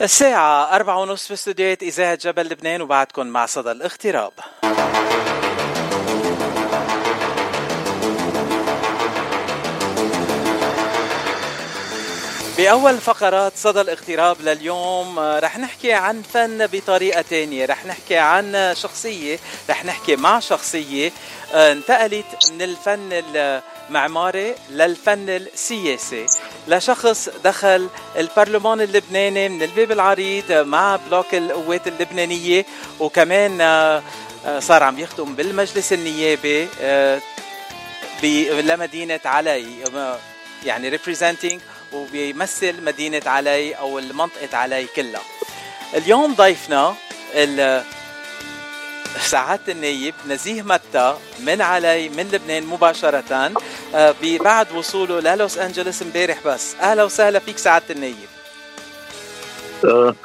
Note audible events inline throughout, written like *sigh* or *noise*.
الساعة أربعة ونصف في استوديوهات إذاعة جبل لبنان وبعدكم مع صدى الاغتراب. بأول فقرات صدى الاغتراب لليوم آه، رح نحكي عن فن بطريقة تانية رح نحكي عن شخصية رح نحكي مع شخصية آه، انتقلت من الفن المعماري للفن السياسي. لشخص دخل البرلمان اللبناني من الباب العريض مع بلوك القوات اللبنانية وكمان آه، صار عم يخدم بالمجلس النيابي لمدينة علي يعني representing وبيمثل مدينة علي أو المنطقة علي كلها. اليوم ضيفنا سعادة النايب نزيه متى من علي من لبنان مباشرة آه، بعد وصوله للوس أنجلوس امبارح بس. أهلا وسهلا فيك سعادة النايب.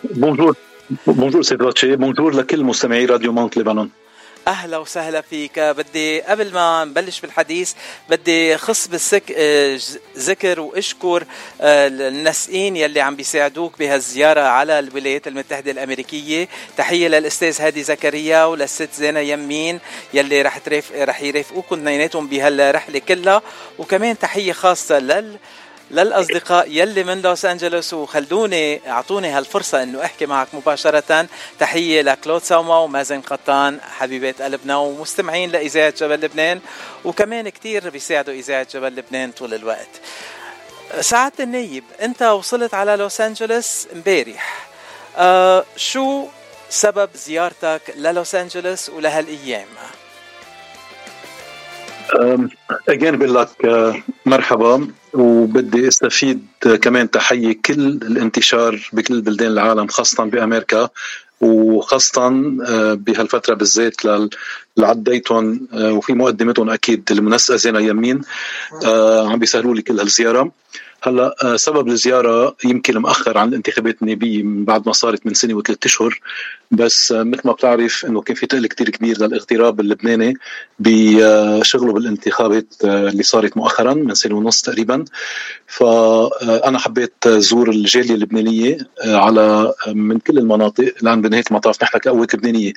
Bonjour bonjour سيد bonjour لكل مستمعي راديو Mount Lebanon. أهلا وسهلا فيك. بدي قبل ما نبلش بالحديث بدي خص بالسك آه، ذكر وأشكر آه، المنسقين يلي عم بيساعدوك بهالزيارة على الولايات المتحدة الأمريكية. تحية للأستاذ هادي زكريا وللست زينة يمين يلي رح ترافق رح يرافقوكم اثنيناتهم بهالرحلة كلها. وكمان تحية خاصة لل للأصدقاء يلي من لوس أنجلوس وخلوني أعطوني هالفرصة إنه أحكي معك مباشرة. تحية لكلود سوما ومازن قطان حبيبات قلبنا ومستمعين لإذاعة جبل لبنان وكمان كثير بيساعدوا إذاعة جبل لبنان طول الوقت. سعادة النايب أنت وصلت على لوس أنجلوس امبارح. أه شو سبب زيارتك للوس أنجلوس ولهالأيام؟ اجين بقول لك أه، مرحبا وبدي استفيد كمان تحية كل الانتشار بكل بلدان العالم خاصة بأمريكا وخاصة أه، بهالفترة بالذات لعديتهم وفي مقدمتهم أكيد المنسقة زينة يمين عم بيسهلوا لي كل هالزيارة. هلأ آه، سبب الزيارة يمكن مأخر عن الانتخابات النيابية من بعد ما صارت من سنة وثلاث أشهر. بس آه، مثل ما بتعرف إنه كان في تقل كتير كبير للاغتراب اللبناني بشغله بالانتخابات آه، اللي صارت مؤخرا من سنة ونص تقريبا. فانا حبيت زور الجالية اللبنانية على من كل المناطق لأن بنهاية المطاف نحن كقوات لبنانية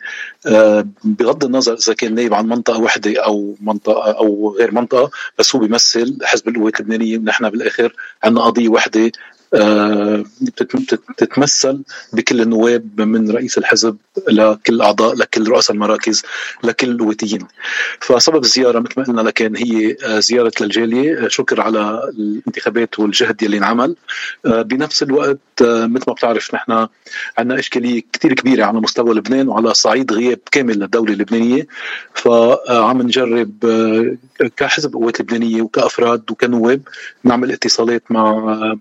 بغض النظر إذا كان نايب عن منطقة وحدة أو منطقة أو غير منطقة بس هو بيمثل حزب القوات اللبنانية ونحن بالآخر عندنا قضية وحدة آه، تتمثل بكل النواب من رئيس الحزب لكل أعضاء لكل رؤساء المراكز لكل الوتيين. فسبب الزياره مثل ما قلنا لكن هي آه، زيارة للجالية. شكر على الانتخابات والجهد يلي انعمل. آه، بنفس الوقت مثل ما بتعرف نحن عندنا إشكالية كثير كبيرة على مستوى لبنان وعلى صعيد غياب كامل للدولة اللبنانية. فعم نجرب كحزب قوات لبنانيه وكأفراد وكنواب نعمل اتصالات مع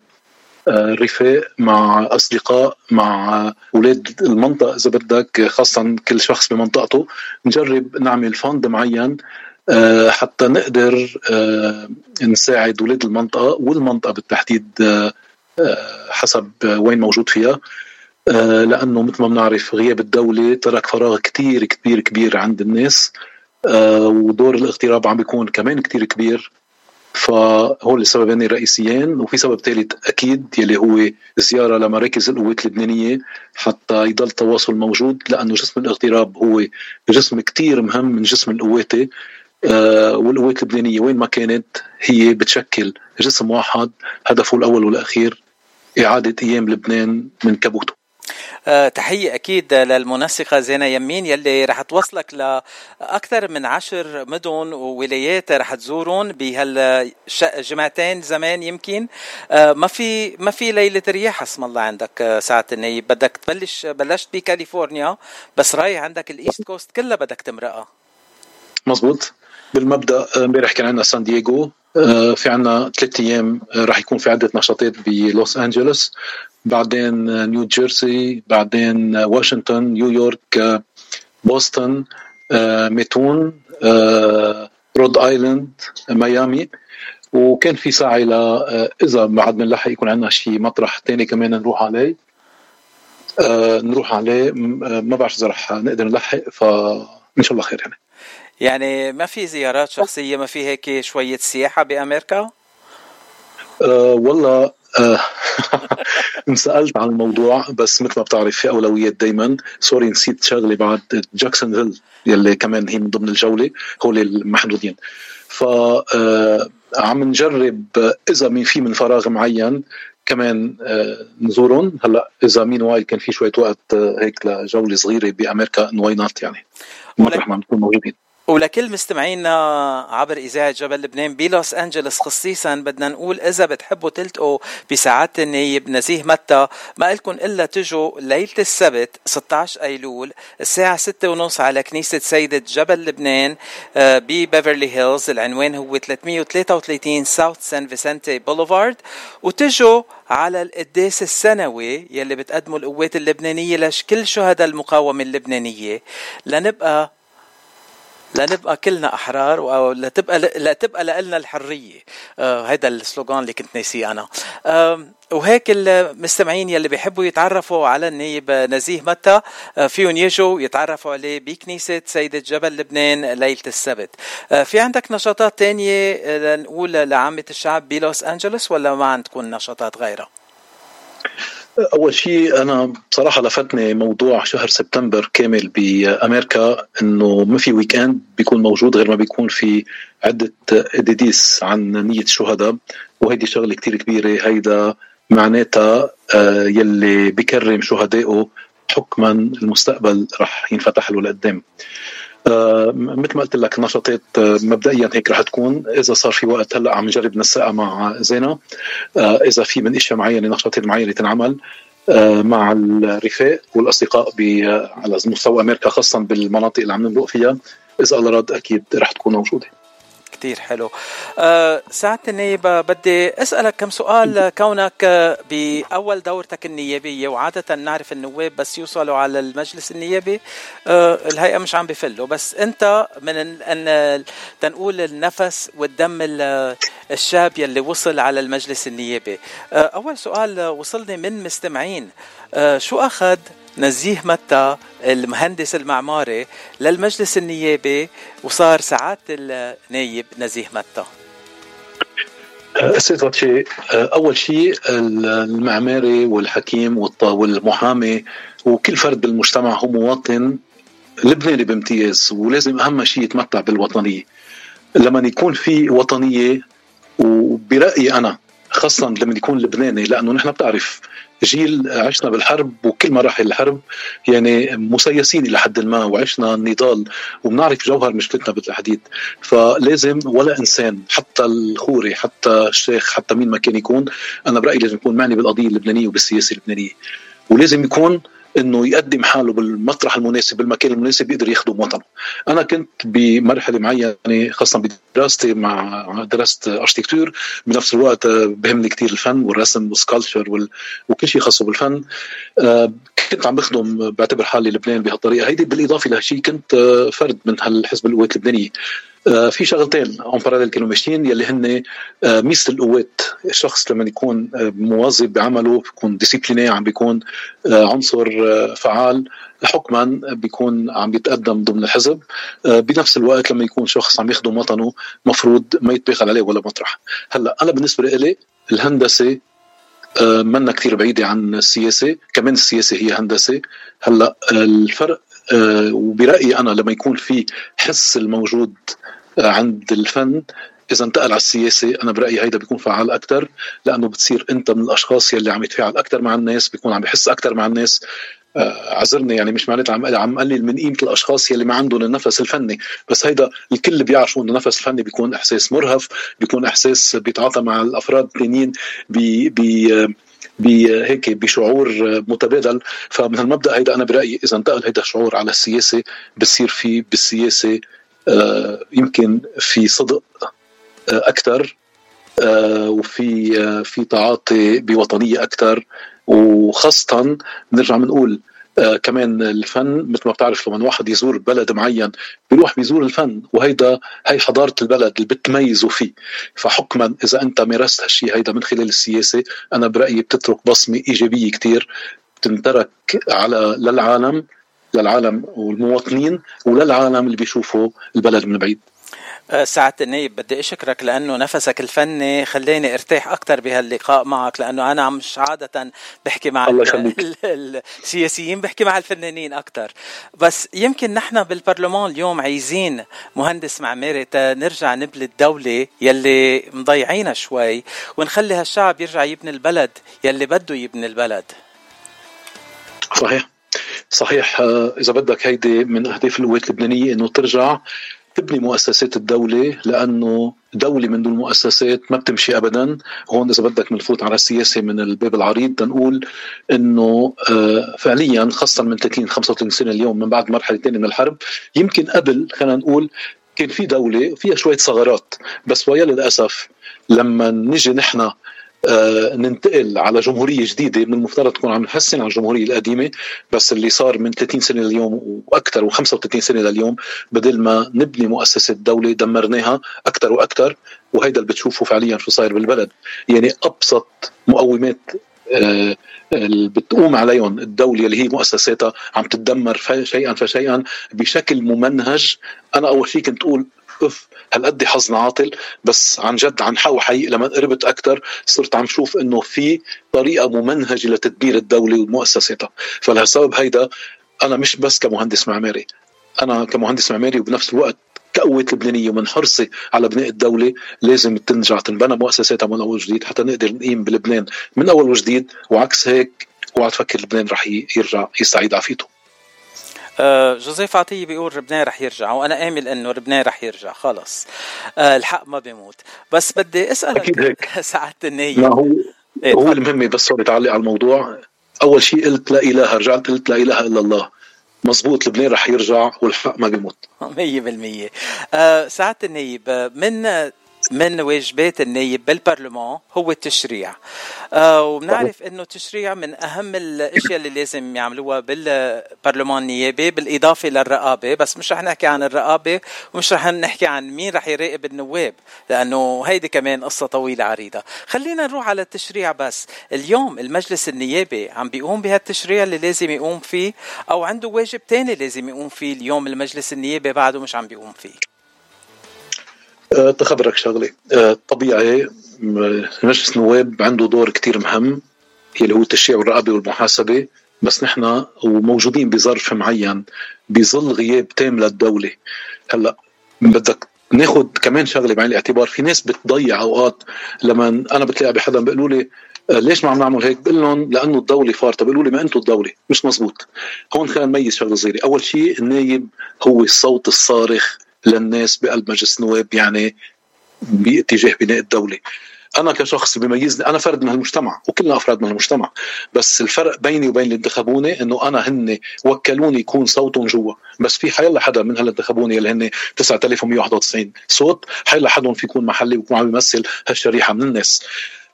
رفاق مع أصدقاء مع أولاد المنطقة إذا بدك خاصه كل شخص بمنطقته. نجرب نعمل فند معين آه، حتى نقدر آه، نساعد أولاد المنطقة والمنطقة بالتحديد آه، حسب وين موجود فيها. لأنه مثل ما بنعرف غياب الدولة ترك فراغ كثير كبير كبير عند الناس ودور الاغتراب عم بيكون كمان كثير كبير. فهول السببين الرئيسيين وفي سبب ثالث أكيد يلي هو زيارة لمراكز القوات اللبنانية حتى يضل التواصل موجود لأنه جسم الاغتراب هو جسم كثير مهم من جسم القوات آه والقوات اللبنانية وين ما كانت هي بتشكل جسم واحد هدفه الأول والأخير إعادة قيام لبنان من كبوته تحية أكيد للمنسقة زينة يمين يلي رح توصلك لأكثر من عشر مدن وولايات رح تزورون بهالجمعتين زمان يمكن. آه، ما في ما في ليلة رياح اسم الله عندك آه، سعادة النايب. بدك تبلش بلشت بكاليفورنيا بس رايح عندك ال East Coast كلها بدك تمرقها. مزبوط بالمبدأ امبارح كان عندنا سان دييغو في عنا ثلاث أيام راح يكون في عدة نشاطات بلوس أنجلوس. بعدين نيو جيرسي بعدين واشنطن نيويورك بوسطن ميتون رود آيلاند ميامي. وكان في سعي ل إذا بعد بنلحق يكون عندنا شيء مطرح ثاني كمان نروح عليه. نروح عليه ما بعرف إذا رح نقدر نلحق فإن شاء الله خير يعني. يعني ما في زيارات شخصية ما في هيك شوية سياحة بأمريكا؟ أه والله آه، *laughs* انسالت عن الموضوع بس مثل ما بتعرف في أولويات دائما sorry نسيت شغله بعد جاكسونفيل يلي كمان هي من ضمن الجولة هول المحدودين. ف آه، عم نجرب إذا مين في من فراغ معين كمان آه، نزورهم. هلأ إذا meanwhile كان في شوية وقت آه، هيك لجولة صغيرة بأمريكا why not يعني؟ مطرح ما نكون موجودين. ولكل مستمعينا عبر إذاعة جبل لبنان بلوس أنجلوس خصيصا بدنا نقول إذا بتحبوا تلتقوا بسعادة النايب نزيه متى ما لكم إلا تجوا ليلة السبت 16 أيلول الساعة 6 ونص على كنيسة سيدة جبل لبنان آه، ببيفرلي هيلز. العنوان هو 333 South San Vicente Boulevard. وتجوا على القداس السنوي يلي بتقدمه القوات اللبنانية لكل شهداء المقاومة اللبنانية. لنبقى لنبقى كلنا أحرار ولتبقى لتبقى لنا الحرية. آه هذا السلوغان اللي كنت ناسيه أنا. آه وهيك المستمعين يلي بيحبوا يتعرفوا على النايب نزيه متى آه فيهم يجوا يتعرفوا عليه بكنيسة سيدة جبل لبنان ليلة السبت. آه في عندك نشاطات تانية آه، لنقول لعامة الشعب بلوس أنجلوس ولا ما عندكم نشاطات غيرها؟ أول شيء أنا بصراحة لفتني موضوع شهر سبتمبر كامل بأمريكا إنه ما في weekend بيكون موجود غير ما بيكون في عدة قداديس عن نية الشهداء وهيدي شغلة كتير كبيرة. هيدا معناتها آه، يلي بكرم شهدائه حكما المستقبل رح ينفتح له لقدام. مثل ما قلت لك نشاطات آه، مبدئيا هيك رح تكون. إذا صار في وقت هلأ عم نجرب نسقها مع زينة آه، إذا في من إشياء معينة نشاطات معينة تنعمل مع الرفاق والأصدقاء على مستوى أمريكا خاصه بالمناطق اللي عم نمرق فيها إذا الله أكيد رح تكون موجودة. كتير حلو. أه سعادة النائب بدي أسألك كم سؤال كونك بأول دورتك النيابية وعادة نعرف النواب بس يوصلوا على المجلس النيابي الهيئة مش عم بفلوا. بس أنت من أن تنقول النفس والدم الشاب يلي وصل على المجلس النيابي. أول سؤال وصلني من مستمعين. شو أخذ نزيه متى المهندس المعماري للمجلس النيابي وصار سعادة النايب نزيه متى. أستاذ شيء أول شيء المعماري والحكيم والمحامي وكل فرد بالمجتمع هو مواطن لبناني بامتياز ولازم أهم شيء يتمتع بالوطنية. لما يكون في وطنية وبرأيي أنا خاصة لما يكون لبناني لأنه نحن بتعرف جيل عشنا بالحرب وكل مراحل الحرب يعني مسيسين إلى حد ما وعشنا النضال وبنعرف جوهر مشكلتنا بالتحديد. فلازم ولا إنسان حتى الخوري حتى الشيخ حتى مين ما كان يكون أنا برأيي لازم يكون معني بالقضية اللبنانية وبالسياسة اللبنانية. ولازم يكون إنه يقدم حاله بالمطرح المناسب بالمكان المناسب يقدر يخدم وطنه أنا كنت بمرحلة معينة خاصة بدراستي مع درست architecture بنفس الوقت بهمني كثير الفن والرسم وال sculpture وال... وكل شيء خاصه بالفن. آه، كنت عم بخدم بعتبر حالي لبنان بهالطريقة. هيدي بالإضافة لهالشيء كنت آه، فرد من هالحزب القوات اللبنانية. آه، في شغلتين en parallèle كانوا ماشيين يلي هن آه، ميزة القوات الشخص لما يكون آه، مواظب بعمله بيكون discipliné عم بيكون عنصر فعال حكما بيكون عم بيتقدم ضمن الحزب بنفس الوقت لما يكون شخص عم يخدم وطنه مفروض ما يتباخل عليه ولا مطرح. هلأ أنا بالنسبة لي الهندسة منا كثير بعيدة عن السياسة كمان السياسة هي هندسة. هلأ الفرق وبرأيي أنا لما يكون في حس الموجود عند الفن إذا انتقل على السياسة أنا برأيي هيدا بيكون فعال أكثر لأنه بتصير أنت من الأشخاص يلي عم يتفاعل أكثر مع الناس بيكون عم يحس أكثر مع الناس. آه عذرني يعني مش معناتها عم عم قلل من قيمة الأشخاص يلي ما عندهم النفس الفني بس هيدا الكل بيعرفوا إنه النفس الفني بيكون إحساس مرهف بيكون إحساس بيتعاطى مع الأفراد الثانيين بي بي هيك بشعور متبادل. فمن المبدأ هيدا أنا برأيي إذا انتقل هيدا الشعور على السياسة بصير في بالسياسة آه، يمكن في صدق آه، أكثر آه، وفي في تعاطي بوطنية أكثر وخاصة نرجع بنقول آه كمان الفن مثل ما بتعرف لما واحد يزور بلد معين بيروح بيزور الفن وهيدا هي حضارة البلد اللي بتميزوا فيه. فحكما إذا أنت مارست هالشيء هيدا من خلال السياسة أنا برأيي بتترك بصمة إيجابية كثير بتنترك على للعالم للعالم والمواطنين وللعالم اللي بيشوفوا البلد من بعيد. سعادة النايب بدي أشكرك لأنه نفسك الفني خلاني أرتاح أكثر بهاللقاء معك لأنه أنا مش عادة بحكي مع السياسيين بحكي مع الفنانين أكثر بس يمكن نحن بالبرلمان اليوم عايزين مهندس معماري نرجع نبني الدولة يلي مضيعينها شوي ونخلي هالشعب يرجع يبني البلد يلي بده يبني البلد. صحيح. صحيح آه، إذا بدك هيدي من أهداف القوات اللبنانية إنه ترجع تبني مؤسسات الدولة لأنه دولة من دون مؤسسات ما بتمشي أبدا. هون إذا بدك بنفوت على السياسة من الباب العريض تنقول أنه آه، فعليا خاصة من 30 35 سنة اليوم من بعد مرحلة ثانية من الحرب يمكن قبل خلينا نقول كان في دولة فيها شوية ثغرات بس ويا للأسف لما نجي نحن ننتقل على جمهورية جديدة. من المفترض تكون عم نحسن على الجمهورية القديمة بس اللي صار من 30 سنة لليوم وأكثر و35 سنة لليوم بدل ما نبني مؤسسة دولة دمرناها أكثر وأكثر وهيدا اللي بتشوفه فعليا شو صاير بالبلد. يعني أبسط مقومات آه، اللي بتقوم عليهم الدولة اللي هي مؤسساتها عم تتدمر شيئا فشيئا بشكل ممنهج. أنا أول شيء كنت أقول اف هالقد حظنا عاطل؟ بس عن جد عن حو حقيقي لما قربت أكثر صرت عم شوف إنه في طريقة ممنهجة لتدبير الدولة ومؤسساتها. فلهالسبب هيدا أنا مش بس كمهندس معماري أنا كمهندس معماري وبنفس الوقت كقوة لبنانية ومن حرصي على بناء الدولة لازم تنرجع تنبنى مؤسساتها من أول وجديد حتى نقدر نقيم بلبنان من أول وجديد وعكس هيك اوعى تفكر لبنان رح يرجع يستعيد عافيته. جوزيف عطية بيقول لبنان رح يرجع وأنا آمل إنه لبنان رح يرجع خلص. آه، الحق ما بيموت. بس بدي أسألك أكيد هيك. *laughs* سعاده النية. ما هو إيه هو المهم بس تعلق على الموضوع. أول شيء قلت لا إله رجعت قلت لا إله إلا الله. مزبوط لبنان رح يرجع والحق ما بيموت. 100% آه سعاده النيب من من واجبات النايب بالبرلمان هو التشريع. آه وبنعرف إنه التشريع من أهم الأشياء اللي لازم يعملوها بالبرلمان النيابي بالإضافة للرقابه بس مش رح نحكي عن الرقابة ومش رح نحكي عن مين رح يراقب النواب لأنه هيدي كمان قصة طويلة عريضة. خلينا نروح على التشريع بس. اليوم المجلس النيابي عم بيقوم بهالتشريع اللي لازم يقوم فيه أو عنده واجب تاني لازم يقوم فيه اليوم المجلس النيابي بعده مش عم بيقوم فيه. تخبرك شغله أه، طبيعي مجلس النواب عنده دور كتير مهم. اللي هو التشريع والرقابة والمحاسبة. بس نحن وموجودين بظرف معين بظل غياب تام للدولة. هلأ بدك ناخذ كمان شغلة بعين الاعتبار. في ناس بتضيع أوقات. لما أنا بتلاقي بحدا بيقولوا لي أه، ليش ما عم نعمل هيك؟ بقول لهم لأنه الدولة فارطة. بيقولوا لي ما أنتم الدولة. مش مزبوط. هون خلينا نميز شغلة صغيرة. أول شيء النايب هو الصوت الصارخ. للناس بقلب مجلس النواب يعني باتجاه بناء الدولة. أنا كشخص بيميزني أنا فرد من المجتمع وكلنا أفراد من المجتمع بس الفرق بيني وبين اللي انتخبوني إنه أنا هن وكلوني يكون صوتهم جوا بس في حيلا حدا من اللي انتخبوني اللي هن 9191 صوت حيلا حدا في يكون محلي ويكون عم يمثل هالشريحة من الناس.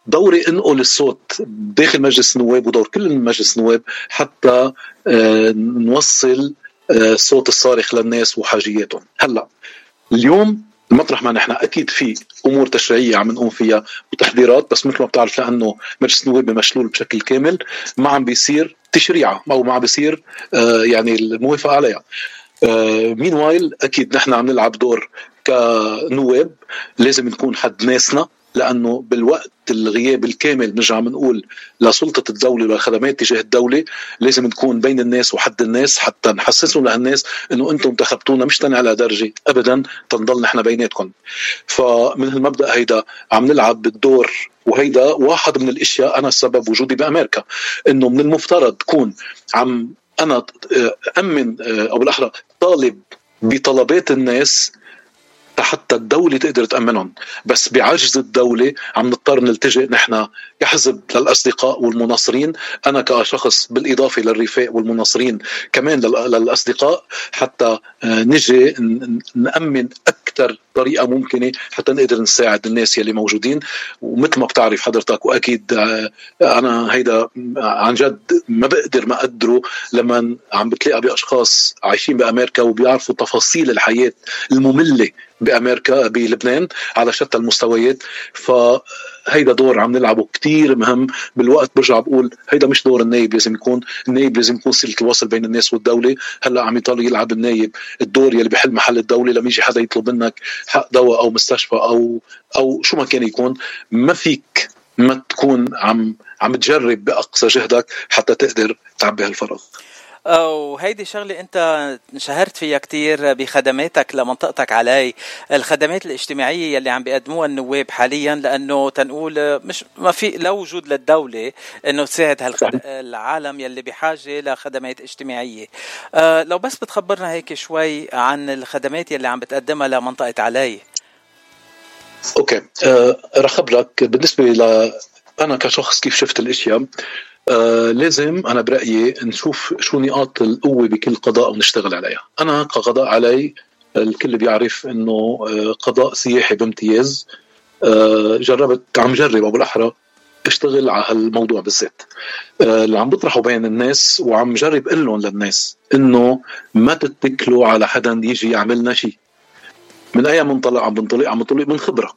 دوري انقل الصوت داخل مجلس النواب ودور كل مجلس النواب حتى آه، نوصل الصوت آه، الصارخ للناس وحاجياتهم. هلا اليوم مطرح ما نحن. أكيد في أمور تشريعية عم نقوم فيها وتحضيرات بس مثل ما بتعرف لأنه مجلس النواب مشلول بشكل كامل ما عم بيصير تشريعها أو ما عم بيصير آه يعني الموافقة عليها. مين آه وايل أكيد نحن عم نلعب دور كنواب لازم نكون حد ناسنا. لأنه بالوقت الغياب الكامل نرجع بنقول لسلطة الدولة وللخدمات تجاه الدولة لازم نكون بين الناس وحد الناس حتى نحسسهم للناس إنه أنتم انتخبتونا مش تاني على درجة. ابدا تنضل نحن بيناتكم. فمن المبدا هيدا عم نلعب بالدور وهيدا واحد من الأشياء أنا السبب وجودي بأمريكا إنه من المفترض تكون عم أنا أمن أو بالاحرى طالب بطلبات الناس حتى الدولة تقدر تأمنهم. بس بعجز الدولة عم نضطر نلتجئ نحن كحزب للأصدقاء والمناصرين. أنا كشخص بالإضافة للرفاق والمناصرين كمان للأصدقاء. حتى آه، نجي نأمن أكثر طريقة ممكنة حتى نقدر نساعد الناس يلي موجودين. ومثل ما بتعرف حضرتك وأكيد آه، أنا هيدا عن جد ما بقدر ما أقدره لما عم بتلاقى بأشخاص عايشين بأمريكا وبيعرفوا تفاصيل الحياة المملة بأمريكا بلبنان على شتى المستويات. فهيدا دور عم نلعبه كتير مهم بالوقت. برجع بقول هيدا مش دور النايب لازم يكون. النايب لازم يكون سلة الوصل بين الناس والدولة. هلأ عم يضل يلعب النايب. الدور يلي بحل محل الدولة لما يجي حدا يطلب منك حق دواء أو مستشفى أو أو شو ما كان يكون ما فيك ما تكون عم عم تجرب بأقصى جهدك حتى تقدر تعبي هالفراغ وهيدي شغلة أنت انشهرت فيها كتير بخدماتك لمنطقتك علي. الخدمات الاجتماعية يلي عم بيقدموها النواب حاليا لأنه تنقول مش ما في لا وجود للدولة أنه تساعد هالخد... العالم يلي بحاجة لخدمات اجتماعية. أه لو بس بتخبرنا هيك شوي عن الخدمات يلي عم بتقدمها لمنطقة علي. أوكي. أه رح لك بالنسبة ل أنا كشخص كيف شفت الأشياء آه لازم أنا برأيي نشوف شو نقاط القوة بكل قضاء ونشتغل عليها. أنا كقضاء علي الكل بيعرف إنه آه قضاء سياحي بامتياز. آه جربت عم جرب أبو الأحرى اشتغل على هالموضوع بالذات. آه اللي عم بطرحه بين الناس وعم جرب أقول لهم للناس إنه ما تتكلوا على حدا يجي يعمل لنا شيء. من أي منطلق عم بنطلق عم بنطلق من خبرة.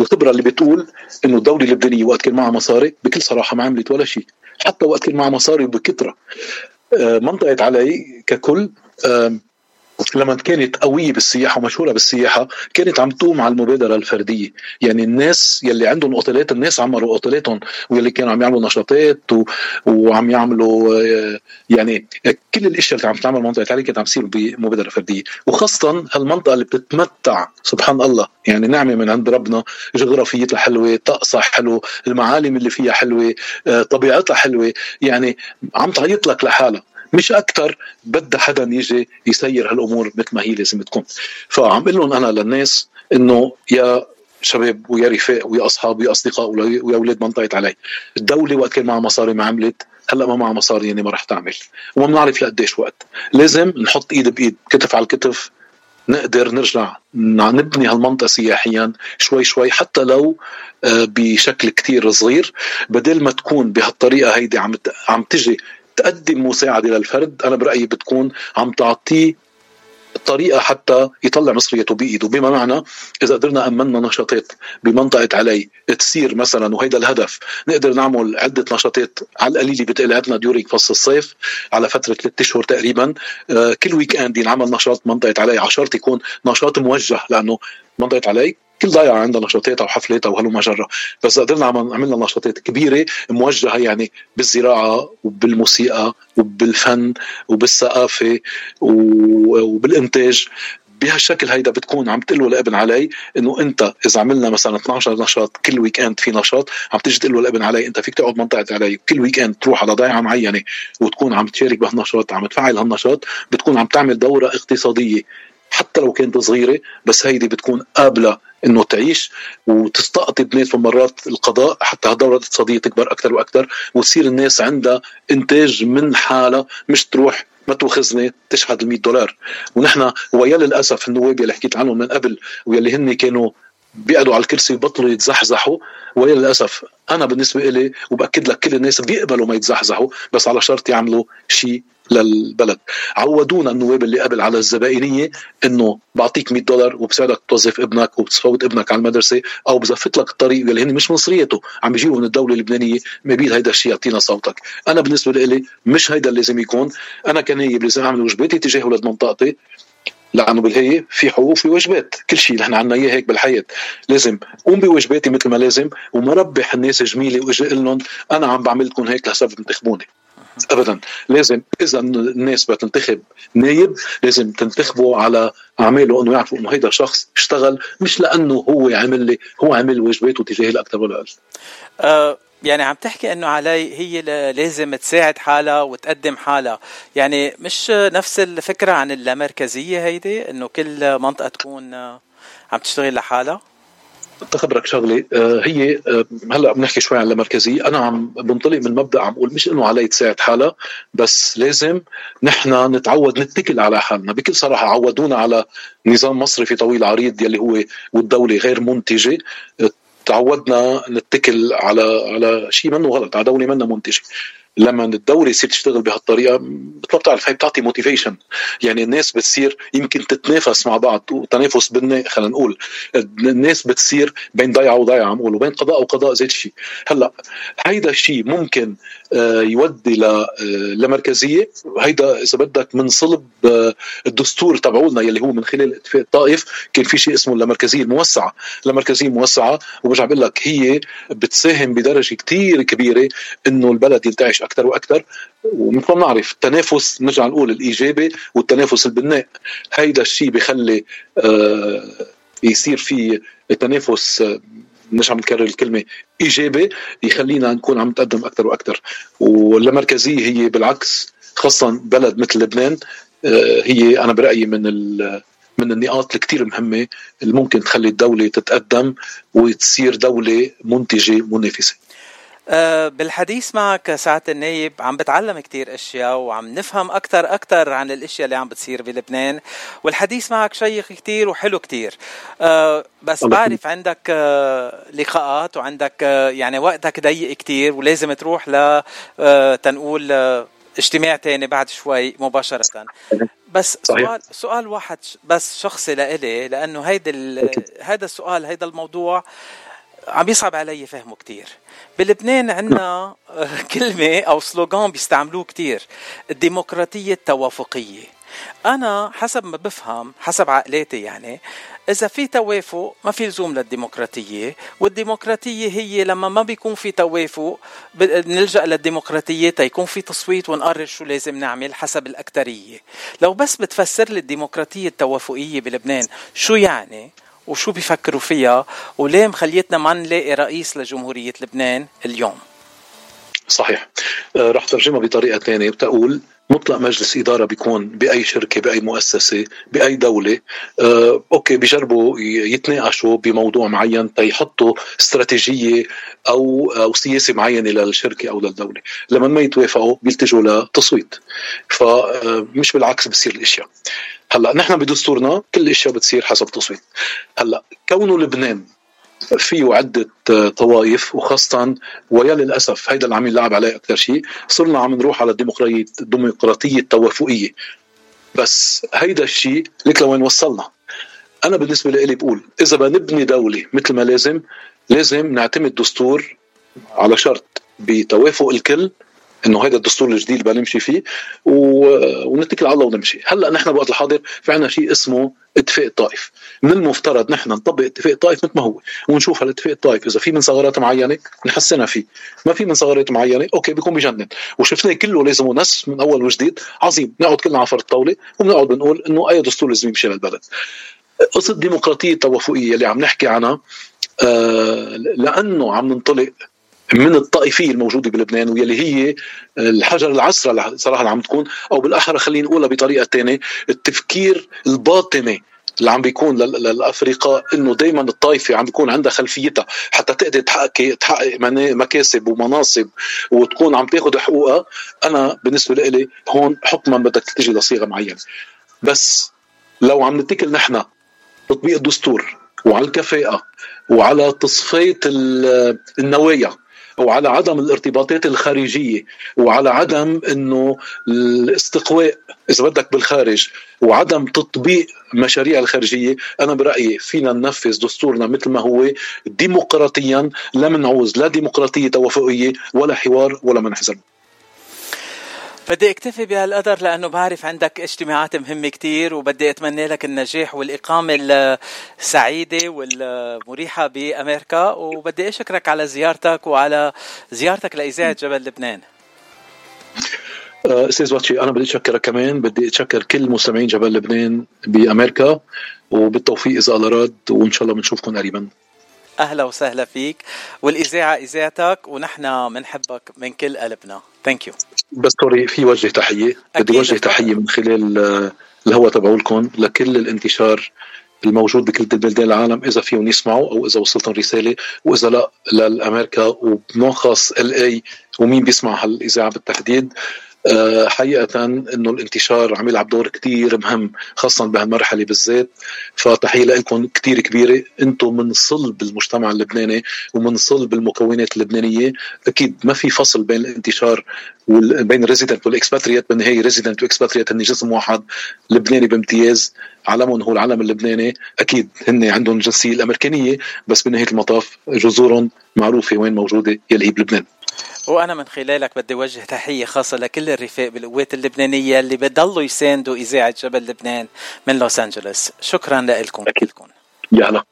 الخبرة اللي بتقول إنه الدولة اللبنانية وقت كان معها مصاري بكل صراحة ما عملت ولا شيء. حتى وقت كان معها مصاري وبكثره آه، منطقة علي ككل لما كانت قوية بالسياحة ومشهورة بالسياحة كانت عم تقوم على المبادرة الفردية. يعني الناس يلي عندهم أوتيلات الناس عمروا أوتيلاتهم واللي كانوا عم يعملوا نشاطات و... وعم يعملوا آه، يعني كل الأشياء اللي عم تعمل منطقه علي كانت عم تصير بمبادرة فردية. وخاصة هالمنطقة اللي بتتمتع سبحان الله يعني نعمة من عند ربنا جغرافيتها حلوة طقسها حلو المعالم اللي فيها حلوة آه، طبيعتها حلوة. يعني عم تعيط لك لحالها. مش أكثر بدها حدا يجي يسير هالأمور مثل ما هي لازم تكون. فعم أقول لهم أنا للناس إنه يا شباب ويا رفاق ويا أصحاب ويا أصدقاء ويا أولاد منطقه علي. الدولة وقت كان معها مصاري ما عملت هلأ ما معها مصاري يعني ما رح تعمل. وما بنعرف لقديش وقت. لازم نحط إيد بإيد كتف على الكتف نقدر نرجع نبني هالمنطقة سياحيا شوي شوي حتى لو آه، بشكل كتير صغير بدل ما تكون بهالطريقة هيدي عم عم تجي تقدم مساعده للفرد أنا برأيي بتكون عم تعطيه طريقة حتى يطلع مصرياته بإيده. بما معنى إذا قدرنا أمنا نشاطات بمنطقة عاليه تصير مثلا وهيدا الهدف. نقدر نعمل عدة نشاطات على القليلة بتقلعتنا during فصل الصيف على فترة ثلاثة أشهر تقريبا. آه، كل weekend ينعمل نشاط منطقة عاليه. عشرة يكون نشاط موجه لأنه منطقة عاليه. كل ضيعة عندها نشاطاتها وحفلاتها وهلم جرا. بس قدرنا عملنا نشاطات كبيرة موجهة يعني بالزراعة وبالموسيقى وبالفن وبالثقافة وبالإنتاج. بهالشكل هيدا بتكون عم تقول لابن عاليه إنه أنت إذا عملنا مثلا 12 نشاط كل weekend في نشاط عم تيجي تقول لابن عاليه أنت فيك تقعد منطقة عاليه كل weekend تروح على ضيعة معينة وتكون عم تشارك بهالنشاط عم تفعل هالنشاط بتكون عم تعمل دورة اقتصادية. حتى لو كانت صغيرة بس هيدي بتكون قابلة إنه تعيش وتستقطب ناس مرات القضاء حتى هالدوره الاقتصاديه تكبر أكثر وأكثر وتصير الناس عندها إنتاج من حالها مش تروح ما تاخذني تشحد ال 100 دولار. ونحن ويا للأسف النواب اللي حكيت عنهم من قبل واللي هن كانوا بيقعدوا على الكرسي وبطلوا يتزحزحوا ويا للاسف أنا بالنسبة لي وبأكد لك كل الناس بيقبلوا ما يتزحزحوا بس على شرط يعملوا شيء للبلد. عودونا النواب اللي قبل على الزبائنية إنه بعطيك 100 دولار وبساعدك توظف ابنك وبتفوت ابنك على المدرسة أو بزفت لك الطريق اللي هن مش مصريته عم بيجيبوا من الدولة اللبنانية مبيد هيدا الشيء يعطينا صوتك. أنا بالنسبة لي مش هيدا اللي لازم يكون أنا كنايب لازم أعمل واجباتي تجاه أولاد منطقتي. لأنه بالهي في حقوق وفي واجبات. كل شيء نحن عنا إياه هيك بالحياة. لازم. قوم بواجباتي مثل ما لازم وما ربح الناس جميلة واجي أقول لهم أنا عم بعمل لكم هيك لحسب تنتخبوني. ابدا. لازم. إذا الناس بتنتخب نايب لازم تنتخبه على أعماله إنه يعرفوا إنه هيدا شخص اشتغل مش لأنه هو عمل لي هو عمل واجباته تجاهي الأكثر ولا أقل أه يعني عم تحكي إنه علي هي لازم تساعد حالها وتقدم حالها. يعني مش نفس الفكرة عن اللامركزيه هيدي إنه كل منطقة تكون عم تشتغل لحالها؟ تخبرك شغلة آه، هي آه، هلأ بنحكي شوي عن المركزية. أنا عم بنطلق من مبدأ عم أقول مش إنه علي تساعد حالها بس لازم نحن نتعود نتكل على حالنا. بكل صراحة عودونا على نظام مصرفي طويل عريض يلي هو والدولة غير منتجة. تعودنا نتكل على على شيء منه غلط على دولة منا منتجه لما الدولة تصير تشتغل بهالطريقة مثل ما بتعرف هي بتعطي موتيفيشن يعني الناس بتصير يمكن تتنافس مع بعض وتنافس بناء خلينا نقول الناس بتصير بين ضيعة وضيعة عم وبين قضاء وقضاء زي الشيء هلأ هيدا الشيء ممكن آه، يودي آه، لمركزية. هيدا إذا بدك من صلب آه، الدستور تبعولنا يلي هو من خلال اتفاق الطائف كان في شيء اسمه اللامركزيه الموسعة. اللامركزيه الموسعة وبرجع بقول لك هي بتساهم بدرجة كثير كبيرة إنه البلد ينتعش أكثر وأكثر ومثل ما بنعرف التنافس نرجع نقول الإيجابي والتنافس البناء. هيدا الشيء بخلي يصير في تنافس مش عم نكرر الكلمة إيجابي يخلينا نكون عم نتقدم أكثر وأكثر واللامركزيه هي بالعكس خاصة بلد مثل لبنان آه، هي أنا برأيي من من النقاط الكثير مهمة اللي ممكن تخلي الدولة تتقدم وتصير دولة منتجة منافسة. أه، بالحديث معك ساعة النايب عم بتعلم كتير أشياء وعم نفهم أكثر أكثر عن الأشياء اللي عم بتصير بلبنان. والحديث معك شيق كتير وحلو كتير. أه بس بعرف عندك أه لقاءات وعندك يعني وقتك ضيق كتير ولازم تروح ل تنقول اجتماع تاني بعد شوي مباشرة. بس صحيح. سؤال سؤال واحد بس شخصي لإلي لأنه هيدا هذا السؤال هيدا الموضوع عم يصعب علي فهمه كتير. بلبنان عندنا كلمة أو سلوغان بيستعملوه كتير. الديمقراطية التوافقية. أنا حسب ما بفهم حسب عقلاتي يعني إذا في توافق ما في لزوم للديمقراطية والديمقراطية هي لما ما بيكون في توافق نلجأ للديمقراطية تيكون في تصويت ونقرر شو لازم نعمل حسب الأكترية. لو بس بتفسر لي الديمقراطية التوافقية بلبنان شو يعني وشو بيفكروا فيها؟ وليه مخليتنا ما نلاقي رئيس لجمهورية لبنان اليوم؟ صحيح. آه، رح ترجمها بطريقة ثانية بتقول مطلق مجلس إدارة بيكون بأي شركة بأي مؤسسة بأي دولة. آه، أوكي بيجربوا يتناقشوا بموضوع معين تيحطوا استراتيجية أو أو سياسة معينة للشركة أو للدولة. لما ما يتوافقوا بيلتجوا لتصويت. فمش آه، بالعكس بصير الأشياء. هلا نحن بدستورنا كل الاشياء بتصير حسب تصويت هلا كونه لبنان فيه عدة طوائف وخاصة ويا للأسف هيدا اللي عم يلعب عليه أكثر شيء صرنا عم نروح على الديمقراطية الديمقراطية التوافقية. بس هيدا الشيء لك لوين وصلنا؟ أنا بالنسبة لي بقول إذا بنبني دولة مثل ما لازم لازم نعتمد دستور على شرط بتوافق الكل إنه هذا الدستور الجديد اللي نمشي فيه و... ونتكل على الله ونمشي. هلأ نحن بوقت الحاضر في عنا شيء اسمه اتفاق الطائف من المفترض نحن نطبق اتفاق الطائف مثل ما هو ونشوف هالاتفاق الطائف إذا في من ثغرات معينة نحسنها فيه. ما في من ثغرات معينة أوكي بيكون بجنن. وشفناه كله لازم نس من أول وجديد. عظيم. نقعد كلنا على فرد الطاوله وبنقعد بنقول إنه أي دستور لازم يمشي للبلد. قصة الديمقراطيه التوافقيه اللي عم نحكي عنها آه لأنه عم ننطلق من الطائفيه الموجوده بلبنان واللي هي الحجر العسرة صراحة عم تكون أو بالاحرى خلينا نقولها بطريقة ثانية التفكير الباطني اللي عم بيكون للافرقاء إنه دائما الطائفة عم بيكون عندها خلفيتها حتى تقدر تحقق تحقق مكاسب ومناصب وتكون عم تاخذ حقوقها. أنا بالنسبة لي هون حكما بدك تجي لصيغة معينة. بس لو عم نتكل نحن تطبيق الدستور وعلى الكفاءة وعلى تصفية النوايا وعلى عدم الارتباطات الخارجية وعلى عدم إنه الاستقواء إذا بدك بالخارج وعدم تطبيق مشاريع الخارجية أنا برأيي فينا ننفذ دستورنا مثل ما هو ديمقراطيا لا منعوز لا ديمقراطية توافقية ولا حوار ولا منحزن بدي اكتفي بهالقدر لأنه بعرف عندك اجتماعات مهمة كتير وبدي أتمنى لك النجاح والإقامة السعيدة والمريحة بأمريكا. وبدي أشكرك على زيارتك وعلى زيارتك لاذاعه جبل لبنان. أه، أستاذ واتشي أنا بدي أتشكرك كمان. بدي أتشكر كل مستمعين جبل لبنان بأمريكا وبالتوفيق إذا الله راد وإن شاء الله بنشوفكم قريبا. أهلا وسهلا فيك. والإذاعة إذاعتك ونحن بنحبك من كل قلبنا. thank you بس sorry في وجه تحية. بدي وجه تحية من خلال آه، الهوا تبعولكم لكل الانتشار الموجود بكل بلدان العالم إذا فيهم يسمعوا أو إذا وصلتهم رسالة وإذا لا للامريكا وبنلخص ال اي ومين بيسمع هالإذاعة بالتحديد. آه، حقيقة إنه الانتشار عم يلعب دور كتير مهم خاصة بهالمرحلة بالذات. فتحية لكم كتير كبيرة. إنتم من صلب المجتمع اللبناني ومن صلب المكونات اللبنانية. أكيد ما في فصل بين الانتشار بين ال resident وال expatriate بالنهايه resident و expatriate هن جسم واحد لبناني بامتياز. علمهم هو العلم اللبناني. أكيد هن عندهم جنسيه الأمريكانية بس بنهايه المطاف جذورهم معروفة وين موجودة يلي هي بلبنان. وأنا من خلالك بدي اوجه تحية خاصة لكل الرفاق بالقوات اللبنانية اللي بضلوا يساندوا إذاعة جبل لبنان من لوس أنجلوس. شكرا لكم. أكيد. يا هلا.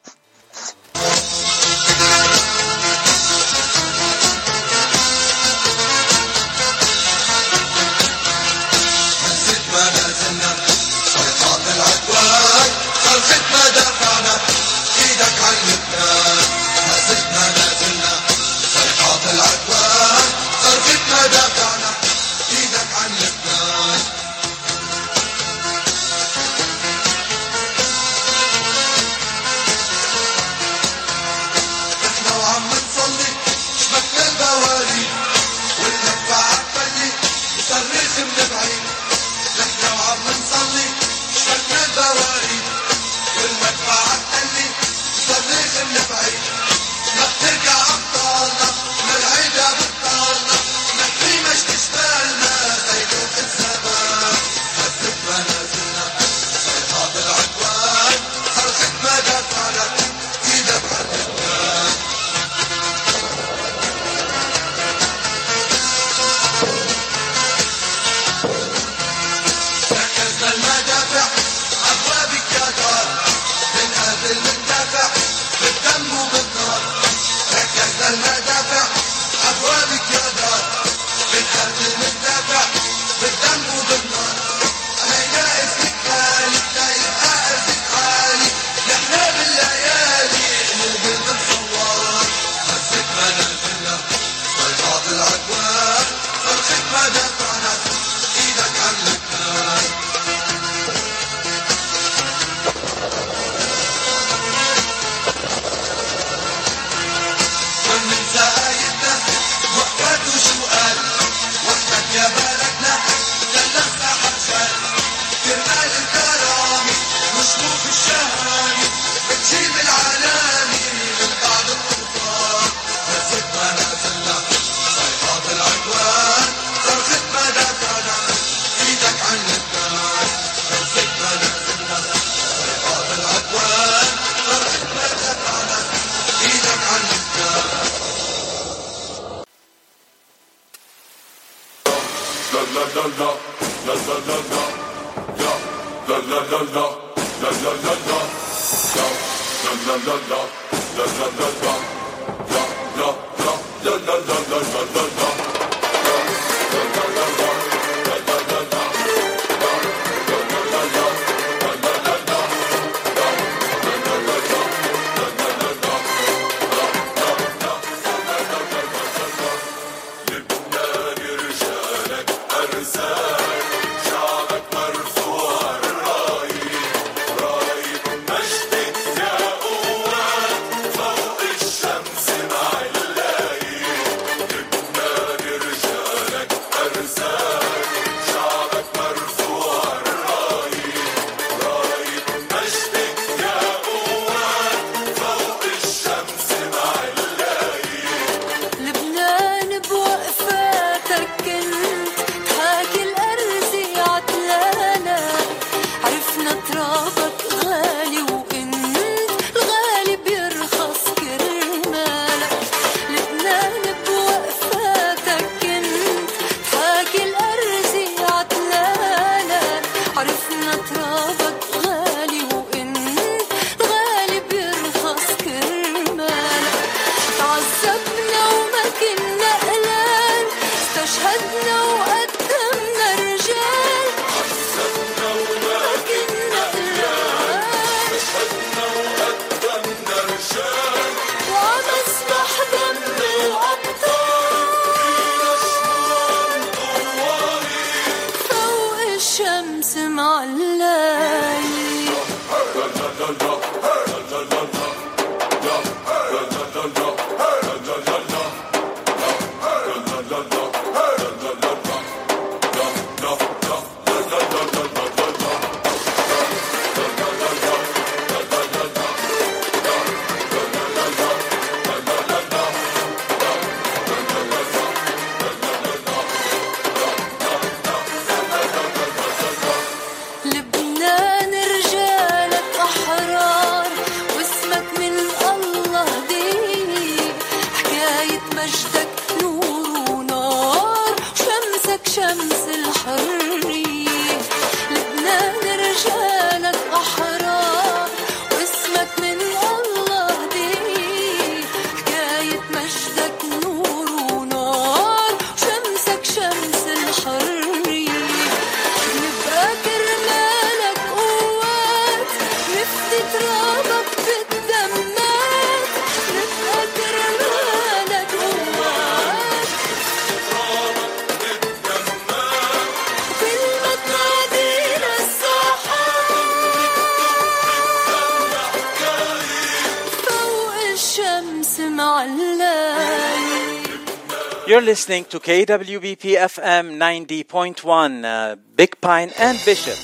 You're listening to KWBP FM 90.1, uh, Big Pine and Bishop.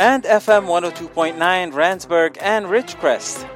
And FM 102.9, Randsburg and Ridgecrest.